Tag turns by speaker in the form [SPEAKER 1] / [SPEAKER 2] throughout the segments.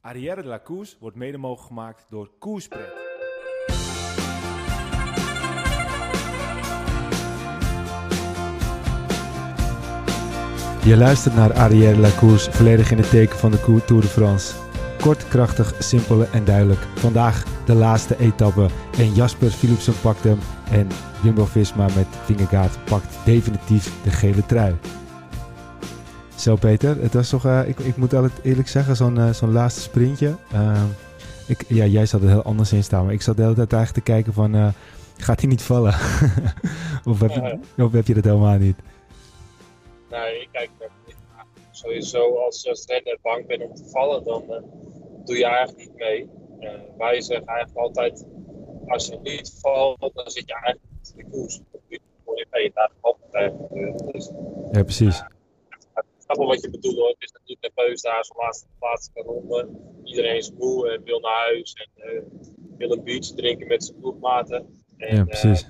[SPEAKER 1] Arrière de la wordt mede mogelijk gemaakt door Koerspret. Je luistert naar Arrière la Course, volledig in het teken van de Tour de France. Kort, krachtig, simpel en duidelijk. Vandaag de laatste etappe en Jasper Philipsen pakt hem en Jumbo-Visma met Vingegaard pakt definitief de gele trui. Zo Peter, het was toch, uh, ik, ik moet altijd eerlijk zeggen, zo'n uh, zo'n laatste sprintje. Uh, ik, ja, jij zat er heel anders in staan, maar ik zat de hele tijd eigenlijk te kijken van, eh, gaat hij niet vallen? of, heb je, of heb je dat helemaal niet?
[SPEAKER 2] Nee, ik kijk sowieso als, als renner bang bent om te vallen, dan doe je eigenlijk niet mee. wij zeggen eigenlijk altijd, als je niet valt, dan zit je eigenlijk in de koers. Dan je mee, daar
[SPEAKER 1] dus, Ja, precies
[SPEAKER 2] snap wel wat je bedoelt hoor. Het is natuurlijk nerveus daar zo'n laatste plaats ronde. Iedereen is moe en wil naar huis en uh, wil een biertje drinken met zijn ploegmaten. En,
[SPEAKER 1] ja, precies. Uh,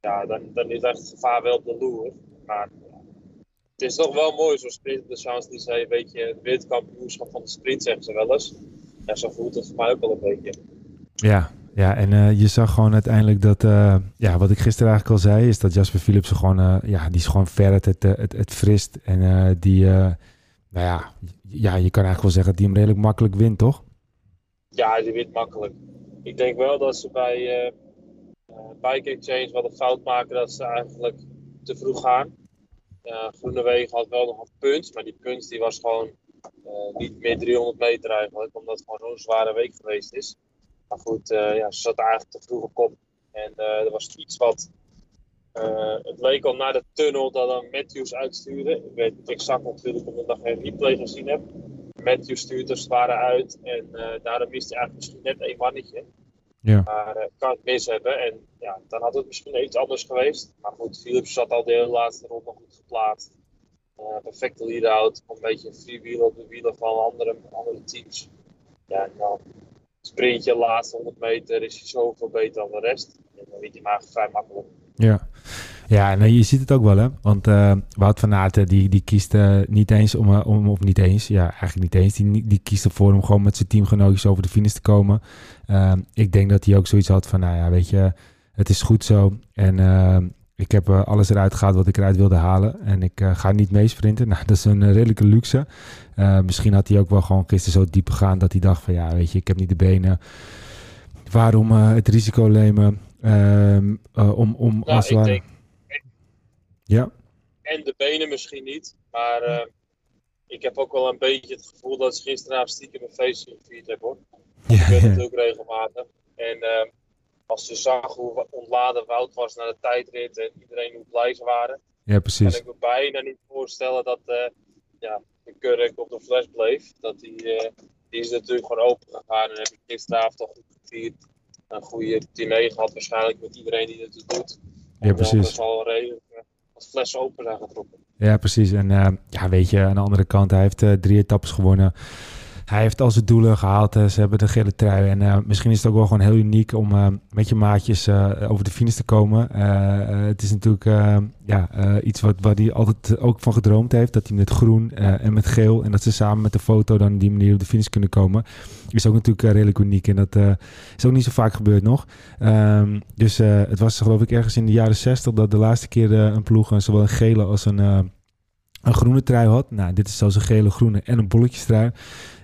[SPEAKER 2] ja, dan, dan is echt het gevaar wel op de loer. Maar het is toch wel mooi zo'n sprint de chance die zei, weet je, het wereldkampioenschap van de sprint zeggen ze wel eens. Ja, zo voelt het voor mij ook wel een beetje.
[SPEAKER 1] Ja, ja, en uh, je zag gewoon uiteindelijk dat, uh, ja, wat ik gisteren eigenlijk al zei, is dat Jasper Philipsen gewoon, uh, ja, die is gewoon ver het, het, het, het frist. En die, nou ja, ja, je kan eigenlijk wel zeggen dat die hem redelijk makkelijk wint, toch?
[SPEAKER 2] Ja, die wint makkelijk. Ik denk wel dat ze bij Bike Exchange wat een fout maken dat ze eigenlijk te vroeg gaan. Groenewegen had wel nog een punt, maar die punt die was gewoon niet meer 300 meter eigenlijk, omdat het gewoon zo'n zware week geweest is. Maar goed, uh, ja, ze zat eigenlijk te vroeg op kop. En uh, er was iets wat. Uh, het leek al naar de tunnel dat dan Matthews uitstuurde. Ik weet niet exact natuurlijk omdat ik nog geen replay gezien heb. Matthews stuurde er zware uit en daarom miste hij eigenlijk misschien net één mannetje. Ja. Maar kan het mis hebben en ja, dan had het misschien iets anders geweest. Maar goed, Philips zat al de hele laatste ronde goed geplaatst. perfecte lead-out, een beetje freewheel op de wielen van andere, andere teams. Ja, en dan sprintje, laatste 100 meter, is hij zoveel beter dan de rest. En dan weet hij maar vrij makkelijk.
[SPEAKER 1] Ja. Ja, en je ziet het ook wel, hè? Want uh, Wout van Aert, die, die kiest niet eens om, om, of niet eens, ja, eigenlijk niet eens, die, die kiest ervoor om gewoon met zijn teamgenootjes over de finish te komen. ik denk dat hij ook zoiets had van, nou ja, weet je, het is goed zo. En ik heb uh, alles eruit gehaald wat ik eruit wilde halen. En ik uh, ga niet meesprinten. Nou, dat is een uh, redelijke luxe. misschien had hij ook wel gewoon gisteren zo diep gegaan dat hij dacht van ja, weet je, ik heb niet de benen. Waarom het risico nemen ehm, om, om
[SPEAKER 2] nou, als ik denk,
[SPEAKER 1] Ja.
[SPEAKER 2] En de benen misschien niet. Maar ik heb ook wel een beetje het gevoel dat ze gisteravond stiekem een feestje gevierd hebben hoor. Ja, ik weet het ook regelmatig. En ehm, als je zag hoe ontladen Wout was naar de tijdrit en iedereen hoe blij ze waren.
[SPEAKER 1] Ja, precies.
[SPEAKER 2] Kan ik me bijna niet voorstellen dat uh, ja, de kurk op de fles bleef. Dat die, uh, die is natuurlijk gewoon open gegaan en heb ik gisteravond toch goed gevierd. Een goede diner gehad waarschijnlijk met iedereen die het doet.
[SPEAKER 1] Ja, precies.
[SPEAKER 2] Dat al redelijk uh, als fles open zijn getrokken.
[SPEAKER 1] Ja, precies. En ja, weet je, aan de andere kant, hij heeft drie etappes gewonnen hij heeft al zijn doelen gehaald. ze hebben de gele trui. En uh, misschien is het ook wel gewoon heel uniek om uh, met je maatjes over de finish te komen. het is natuurlijk ja, iets wat, waar hij altijd ook van gedroomd heeft. Dat hij met groen en met geel en dat ze samen met de foto dan die manier op de finish kunnen komen. Is ook natuurlijk redelijk uniek. En dat is ook niet zo vaak gebeurd nog. Um, dus het was geloof ik ergens in de jaren 60 dat de laatste keer een ploeg zowel een gele als een een groene trui had. Nou, dit is zelfs een gele, groene en een bolletjestrui.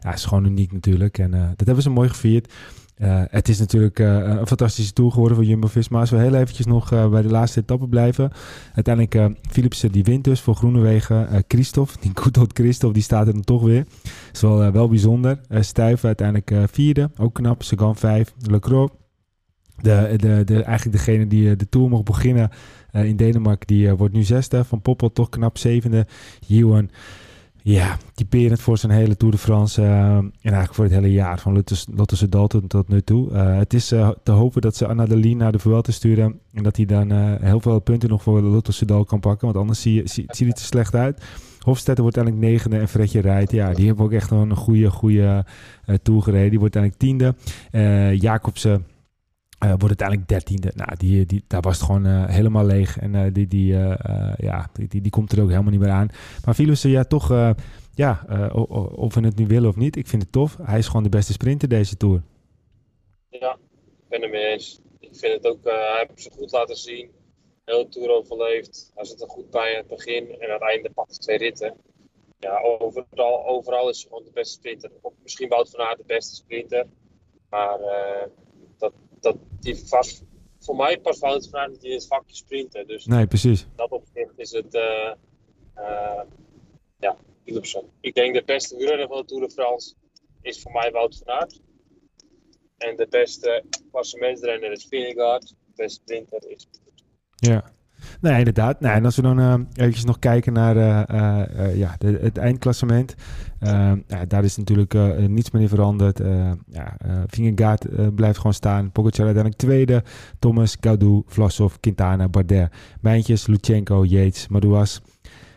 [SPEAKER 1] Ja, is gewoon uniek natuurlijk. En uh, dat hebben ze mooi gevierd. Uh, het is natuurlijk uh, een fantastische tour geworden voor Jumbo-Visma. Als we heel eventjes nog bij de laatste etappe blijven. Uiteindelijk Philipsen die wint dus voor Groenewegen. Christophe, die goed old Christophe, die staat er dan toch weer. Is wel, wel bijzonder. Stuyven uiteindelijk vierde, ook knap. Sagan vijf, Lecroix. De, de, de, eigenlijk degene die de tour mocht beginnen uh, in Denemarken, die uh, wordt nu zesde. Van Poppel toch knap zevende. Juan, ja, typerend voor zijn hele Tour de France. Uh, en eigenlijk voor het hele jaar. Van Lotte Dalton tot nu toe. het is te hopen dat ze Anna naar de Vuelta sturen. En dat hij dan heel veel punten nog voor Lotte Soudal kan pakken. Want anders zie, zie, ziet het er slecht uit. Hofstetter wordt uiteindelijk negende en Fredje rijdt. Ja, die hebben ook echt een goede, goede uh, tour gereden. Die wordt uiteindelijk tiende. Uh, Jacobsen wordt uiteindelijk dertiende. Nou, die, die, daar was het gewoon uh, helemaal leeg. En uh, die, die, ja, die, die, komt er ook helemaal niet meer aan. Maar Philips, ja, toch, ja, of we het nu willen of niet, ik vind het tof. Hij is gewoon de beste sprinter deze Tour.
[SPEAKER 2] Ja, ik ben het mee eens. Ik vind het ook, hij heeft zich goed laten zien. Heel Tour overleefd. Hij zit er goed bij aan het begin en aan het einde pakt twee ritten. Ja, overal, overal is hij gewoon de beste sprinter. Misschien Wout van Aert de beste sprinter. Maar dat die vast, voor mij past Wout van Aert niet in het vakje sprinten. Dus
[SPEAKER 1] nee, precies.
[SPEAKER 2] dat opzicht is het, uh, uh, ja. Ik denk de beste wielrenner van de Tour de France is voor mij Wout van Aert. En de beste klassementsrenner is Vingegaard. De beste sprinter is
[SPEAKER 1] Ja. Nee, inderdaad. Nee, en als we dan uh, eventjes nog kijken naar uh, uh, ja, de, het eindklassement. ja, daar is natuurlijk niets meer in veranderd. ja, blijft gewoon staan. Pogacar uiteindelijk tweede. Thomas, Gaudu, Vlasov, Quintana, Bardet. Mijntjes, Lutsenko, Yates, Madouas.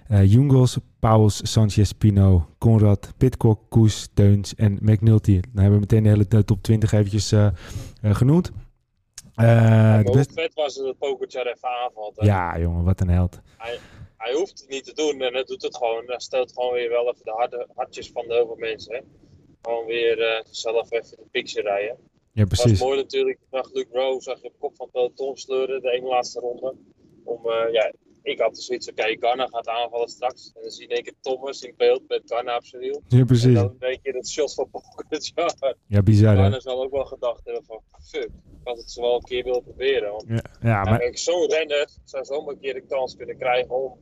[SPEAKER 1] Jungels, Pauls, Sanchez, Pino, Conrad, Pitcock, Koes, Teuns en McNulty. Dan hebben we meteen de hele top 20 eventjes genoemd.
[SPEAKER 2] Uh, best... vet was het dat Pokerchar even aanvalt.
[SPEAKER 1] Ja, jongen, wat een held.
[SPEAKER 2] Hij, hij hoeft het niet te doen en hij doet het gewoon. Hij stelt gewoon weer wel even de harde, hartjes van de heel veel mensen. Hè. Gewoon weer uh, zelf even de picture rijden.
[SPEAKER 1] Ja, precies. Het
[SPEAKER 2] was mooi natuurlijk. Zag Luke Rowe, zag je op kop van peloton sleuren, de ene laatste ronde. Om, uh, ja, ik had dus zoiets, oké, okay, Garna gaat aanvallen straks. En dan zie je in Thomas in beeld met Garna op zijn wiel.
[SPEAKER 1] Ja, precies. En
[SPEAKER 2] dan denk je dat shot van Pogacar.
[SPEAKER 1] Ja, bizar
[SPEAKER 2] Garna zal ook wel gedacht hebben van, fuck, ik had het zo wel een keer willen proberen. Want,
[SPEAKER 1] ja, ja, maar...
[SPEAKER 2] Zo'n renner zou zomaar een keer de kans kunnen krijgen om,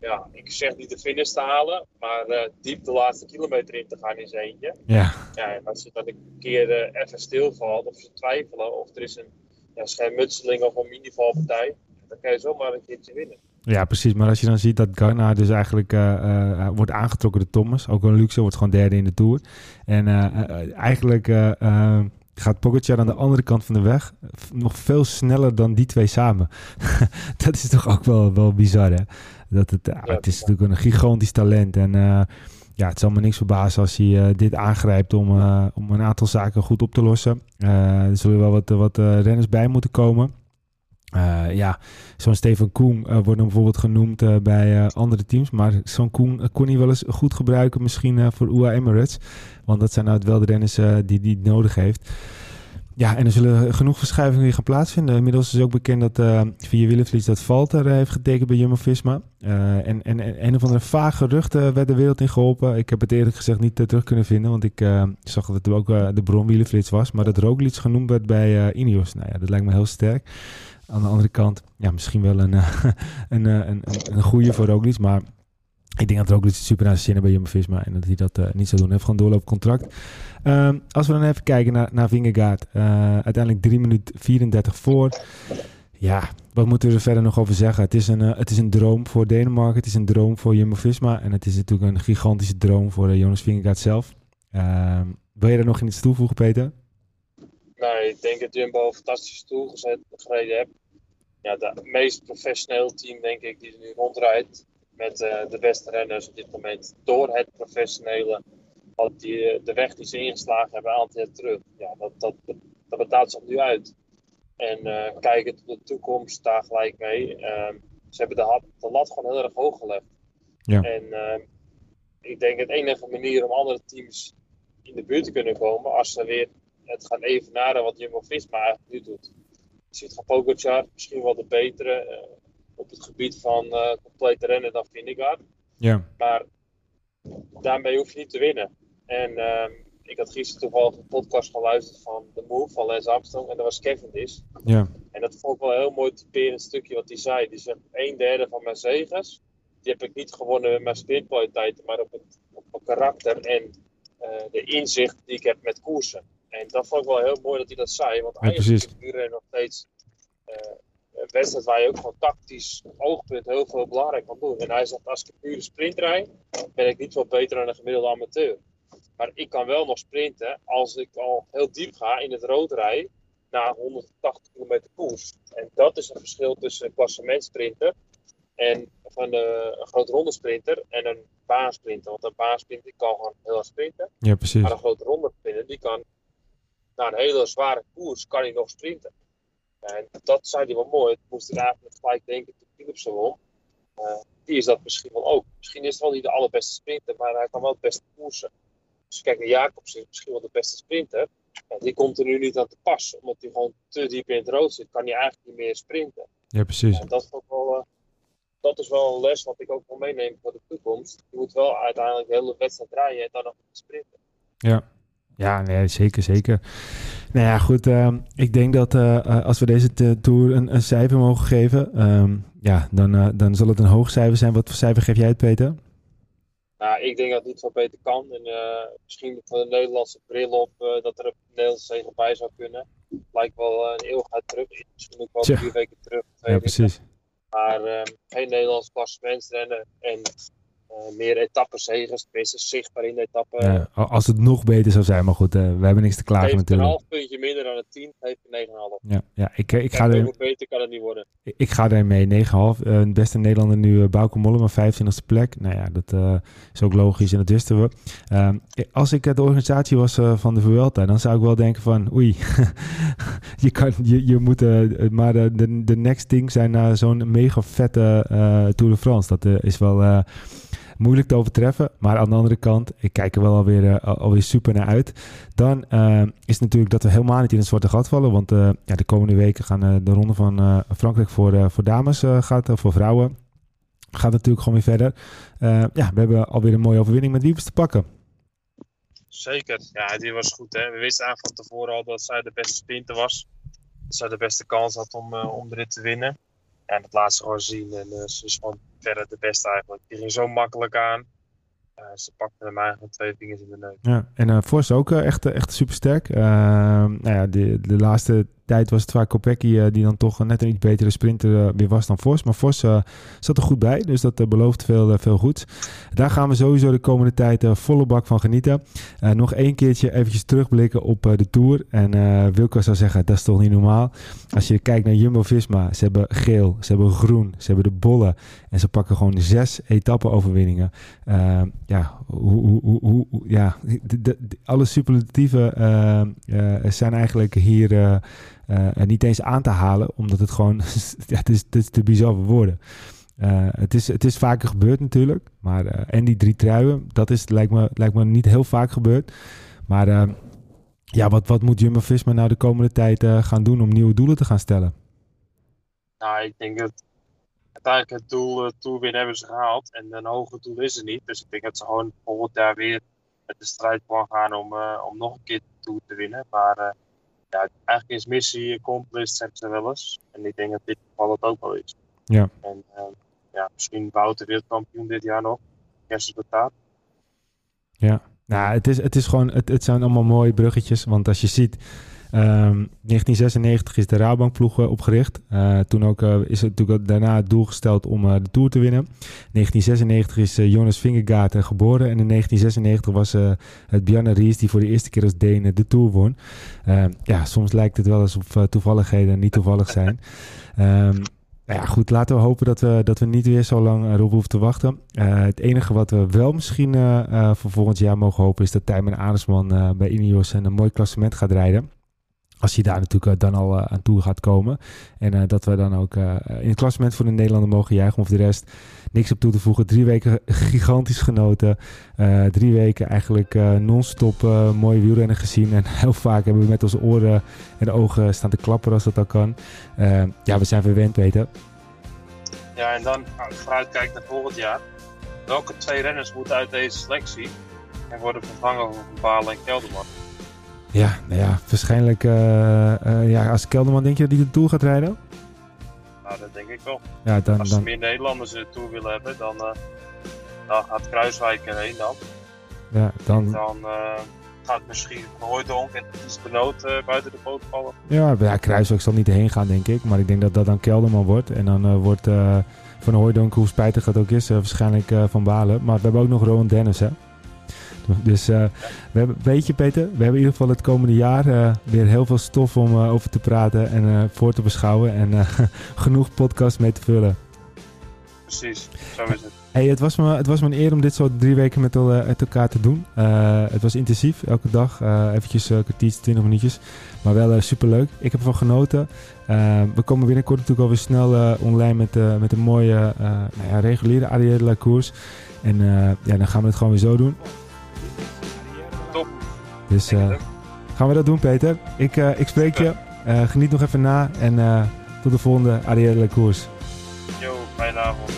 [SPEAKER 2] ja, ik zeg niet de finish te halen, maar uh, diep de laatste kilometer in te gaan in zijn eentje.
[SPEAKER 1] Ja.
[SPEAKER 2] ja en als je dan een keer uh, even stilvalt of ze twijfelen of er is een ja, schermutseling of een minivalpartij, dan kan je zomaar een keertje winnen.
[SPEAKER 1] Ja, precies. Maar als je dan ziet dat Garna dus eigenlijk uh, uh, wordt aangetrokken door Thomas. Ook een luxe, wordt gewoon derde in de Tour. En uh, eigenlijk gaat Pogacar aan de andere kant van de weg nog veel sneller dan die twee samen. dat is toch ook wel, wel bizar, hè? Dat het, ja, het is natuurlijk een gigantisch talent. En ja, het zal me niks verbazen als hij dit aangrijpt om, om een aantal zaken goed op te lossen. er zullen wel wat, wat renners bij moeten komen. Uh, ja, zo'n Steven Koen uh, wordt dan bijvoorbeeld genoemd uh, bij andere teams. Maar zo'n Koen kon hij wel eens goed gebruiken, misschien voor UAE Emirates. Want dat zijn nou wel de renners die hij nodig heeft. Ja, en er zullen genoeg verschuivingen weer gaan plaatsvinden. Inmiddels is ook bekend dat uh, via Willevlies dat Valter heeft getekend bij Jumbo-Visma. en, en, en een of andere vage geruchten werd de wereld in geholpen. Ik heb het eerlijk gezegd niet terug kunnen vinden, want ik zag dat het ook de bron Willevlies was. Maar dat Roglic genoemd werd bij Ineos. Nou ja, dat lijkt me heel sterk. Aan de andere kant, ja, misschien wel een, uh, een, een, een, goede voor Roglic. Maar ik denk dat Roglic super naar zijn zin bij Jumbo-Visma. En dat hij dat uh, niet zou doen. Heeft gewoon doorloop contract. Um, als we dan even kijken naar, naar Vingegaard. Uiteindelijk 3 minuten 34 voor. Ja, wat moeten we er verder nog over zeggen? Het is een, het is een droom voor Denemarken. Het is een droom voor Jumbo-Visma. En het is natuurlijk een gigantische droom voor Jonas Vingegaard zelf. Uh, wil je daar nog iets toevoegen, Peter?
[SPEAKER 2] Nee, ik denk dat Jumbo een fantastische tool gezet, gereden heeft. Ja, het meest professioneel team, denk ik, die er nu rondrijdt. Met uh, de beste renners op dit moment. Door het professionele. Want die, eh, de weg die ze ingeslagen hebben, een aantal jaar terug. Ja, dat, dat, dat betaalt zich nu uit. En uh, kijken tot de toekomst, daar gelijk mee. Uh, ze hebben de, de, lat gewoon heel erg hoog gelegd.
[SPEAKER 1] Ja.
[SPEAKER 2] En ik denk het enige manier om andere teams in de buurt te kunnen komen, als ze weer het gaan evenaren wat Jumbo-Visma eigenlijk nu doet. Je ziet van Pogacar misschien wel de betere uh, op het gebied van uh, complete rennen dan Vingegaard.
[SPEAKER 1] Ja.
[SPEAKER 2] Maar daarmee hoef je niet te winnen. En uh, ik had gisteren toevallig een podcast geluisterd van The Move van Lance Armstrong en dat was Cavendish.
[SPEAKER 1] Ja.
[SPEAKER 2] En dat vond ik wel een heel mooi typerend stukje wat hij zei. Die zegt, een derde van mijn zegens, die heb ik niet gewonnen met mijn sprintkwaliteiten, maar op het, op mijn karakter en uh, de inzicht die ik heb met koersen. En dat vond ik wel heel mooi dat hij dat zei. Want eigenlijk is iedereen nog steeds uh, een wedstrijd waar je ook van tactisch oogpunt heel veel belangrijk kan doen. En hij zegt, als ik een pure sprint rijd, ben ik niet veel beter dan een gemiddelde amateur. Maar ik kan wel nog sprinten als ik al heel diep ga in het rood rij na 180 kilometer koers. En dat is een verschil tussen een klassementsprinter en van een, een grote ronde sprinter en een baansprinter. Want een baansprinter kan gewoon heel erg sprinten.
[SPEAKER 1] Ja, precies.
[SPEAKER 2] Maar een grote ronde sprinter die kan na een hele zware koers kan hij nog sprinten. En dat zei hij wel mooi. Het moest ik eigenlijk gelijk denken toen Philips zo won. Uh, die is dat misschien wel ook. Misschien is het wel niet de allerbeste sprinter, maar hij kan wel het beste koersen. Dus kijk naar Jacobs, is misschien wel de beste sprinter. Ja, die komt er nu niet aan te pas, omdat hij gewoon te diep in het rood zit. Kan hij eigenlijk niet meer sprinten.
[SPEAKER 1] Ja, precies.
[SPEAKER 2] En dat, is wel, uh, dat is wel een les wat ik ook wil meenemen voor de toekomst. Je moet wel uiteindelijk de hele wedstrijd rijden en dan nog sprinten.
[SPEAKER 1] Ja, ja nee, zeker, zeker. Nou ja, goed. Uh, ik denk dat uh, als we deze tour een, een, cijfer mogen geven, um, ja, dan, uh, dan zal het een hoog cijfer zijn. Wat voor cijfer geef jij het, Peter?
[SPEAKER 2] Nou, ik denk dat het niet van beter kan. En misschien van de Nederlandse bril op dat er een Nederlandse zegel bij zou kunnen. Lijkt wel een eeuwigheid terug. Misschien ook wel vier weken terug.
[SPEAKER 1] Ja, precies.
[SPEAKER 2] Maar ehm, geen Nederlands klassementsrennen. En meer etappenzegers, tenminste zichtbaar in de etappe.
[SPEAKER 1] Ja, als het nog beter zou zijn, maar goed, uh, we hebben niks te klagen
[SPEAKER 2] heeft
[SPEAKER 1] natuurlijk.
[SPEAKER 2] een half puntje minder dan het 10, heeft een 9,5.
[SPEAKER 1] Ja, ja ik, ik ga er...
[SPEAKER 2] beter kan het niet worden.
[SPEAKER 1] Ik, ik ga er mee, 9,5. Uh, beste Nederlander nu Bauke Mollema, 25e plek. Nou ja, dat uh, is ook logisch en dat wisten we. Um, als ik de organisatie was van de Vuelta, dan zou ik wel denken van, oei, je, kan, je, je moet maar de, de, de next thing zijn naar zo'n mega vette Tour de France. Dat is wel moeilijk te overtreffen. Maar aan de andere kant, ik kijk er wel alweer, uh, alweer super naar uit. Dan uh, is natuurlijk dat we helemaal niet in het zwarte gat vallen. Want uh, ja, de komende weken gaan de ronde van Frankrijk voor, voor dames, gaat, voor vrouwen. Gaat natuurlijk gewoon weer verder. ja, we hebben alweer een mooie overwinning met Wiebes te pakken.
[SPEAKER 2] Zeker, ja, die was goed. Hè? We wisten eigenlijk van tevoren al dat zij de beste sprinter was. Dat zij de beste kans had om, om de te winnen. En dat laat ze gewoon zien. En ze is gewoon verder de beste eigenlijk. Die ging zo makkelijk aan. Ze pakte hem eigenlijk twee vingers in de neus.
[SPEAKER 1] Ja, en uh, Vos ook uh, echt, echt super sterk. nou ja, de, de laatste tijd was het vaak Kopecky die dan toch net een iets betere sprinter weer was dan Vos. Maar Vos zat er goed bij, dus dat belooft veel, veel goed. Daar gaan we sowieso de komende tijd volle bak van genieten. nog één keertje eventjes terugblikken op de Tour. En Wilco zou zeggen, dat is toch niet normaal. Als je kijkt naar Jumbo-Visma, ze hebben geel, ze hebben groen, ze hebben de bollen. En ze pakken gewoon zes etappe-overwinningen. ja, hoe, ja, de, alle superlatieven zijn eigenlijk hier uh, niet eens aan te halen, omdat het gewoon, ja, het, is, het is te bizar voor woorden. Het, is, het is vaker gebeurd natuurlijk, maar en die drie truien, dat is, lijkt, me, lijkt me niet heel vaak gebeurd. Maar ja, wat, wat moet Jumbo-Visma nou de komende tijd gaan doen om nieuwe doelen te gaan stellen?
[SPEAKER 2] Nou, ik denk dat uiteindelijk het doel uh, toerwin hebben ze gehaald en een hoger doel is er niet. Dus ik denk dat ze gewoon volgend jaar weer met de strijd gaan gaan om, om nog een keer Tour te winnen. Maar ja, eigenlijk is missie accomplished, zeggen ze wel eens. En ik denk dat dit geval het ook wel is.
[SPEAKER 1] Ja.
[SPEAKER 2] En uh, ja, misschien Wouter wereldkampioen dit jaar nog. Kerstresultaat.
[SPEAKER 1] Ja, nou, het is, het is gewoon, het, het zijn allemaal mooie bruggetjes. Want als je ziet, Um, 1996 is de Rabobankploeg uh, opgericht. Uh, toen ook, uh, is het natuurlijk daarna het doel gesteld om de Tour te winnen. 1996 is Jonas Vingegaard geboren. En in 1996 was het Bjarne Ries die voor de eerste keer als Deen de Tour won. Ehm, ja, soms lijkt het wel alsof toevalligheden niet toevallig zijn. Um, nou ja, goed, laten we hopen dat we, dat we niet weer zo lang erop hoeven te wachten. Uh, het enige wat we wel misschien uh, uh, voor volgend jaar mogen hopen... is dat Tijmen Aresman bij Ineos een mooi klassement gaat rijden. Als hij daar natuurlijk dan al aan toe gaat komen. En dat we dan ook in het klassement voor de Nederlander mogen juichen. Of de rest niks op toe te voegen. Drie weken gigantisch genoten. drie weken eigenlijk non-stop mooie wielrennen gezien. En heel vaak hebben we met onze oren en ogen staan te klappen als dat al kan. ja, we zijn verwend, Peter.
[SPEAKER 2] Ja, en dan vooruitkijken naar volgend jaar. Welke twee renners moeten uit deze selectie en worden vervangen Van Balen en Kelderman?
[SPEAKER 1] Ja, nou ja, waarschijnlijk uh, uh, ja, als Kelderman denk je dat hij de Tour gaat rijden?
[SPEAKER 2] Nou, dat denk ik wel.
[SPEAKER 1] Ja, dan,
[SPEAKER 2] als ze
[SPEAKER 1] dan...
[SPEAKER 2] meer Nederlanders de Tour willen hebben, dan, uh, dan gaat Kruiswijk erheen dan.
[SPEAKER 1] Ja, dan...
[SPEAKER 2] dan gaat misschien Hooydonk en Ties Benoot buiten de boot vallen.
[SPEAKER 1] Ja, ja, Kruiswijk zal niet heen gaan, denk ik. Maar ik denk dat dat dan Kelderman wordt. En dan wordt Van Hooydonk, hoe spijtig het ook is, waarschijnlijk Van Balen. Maar we hebben ook nog Rowan Dennis, hè. Dus uh, we hebben, weet je Peter, we hebben in ieder geval het komende jaar uh, weer heel veel stof om uh, over te praten en voor te beschouwen. En genoeg podcast mee te vullen.
[SPEAKER 2] Precies, zo is het.
[SPEAKER 1] Hey, het, was me, het was me een eer om dit zo drie weken met, el, met elkaar te doen. Het was intensief, elke dag. Eventjes een kwartiertje, twintig minuutjes. Maar wel superleuk. Ik heb ervan genoten. we komen binnenkort natuurlijk alweer snel online met, met een mooie nou ja, reguliere Ariella koers. En ja, dan gaan we het gewoon weer zo doen. Dus gaan we dat doen, Peter. Ik, ik spreek je. geniet nog even na. En tot de volgende Ariella koers.
[SPEAKER 2] Yo, fijne avond.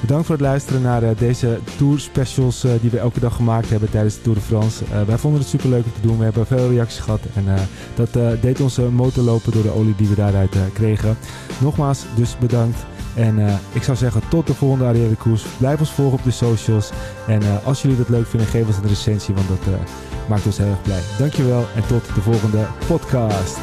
[SPEAKER 1] Bedankt voor het luisteren naar deze tour specials die we elke dag gemaakt hebben tijdens de Tour de France. Uh, wij vonden het super leuk om te doen. We hebben veel reacties gehad en dat deed onze motor lopen door de olie die we daaruit kregen. Nogmaals, dus bedankt. En ik zou zeggen tot de volgende Arielle Koers. Blijf ons volgen op de socials. En als jullie dat leuk vinden, geef ons een recensie, want dat maakt ons heel erg blij. Dankjewel en tot de volgende podcast.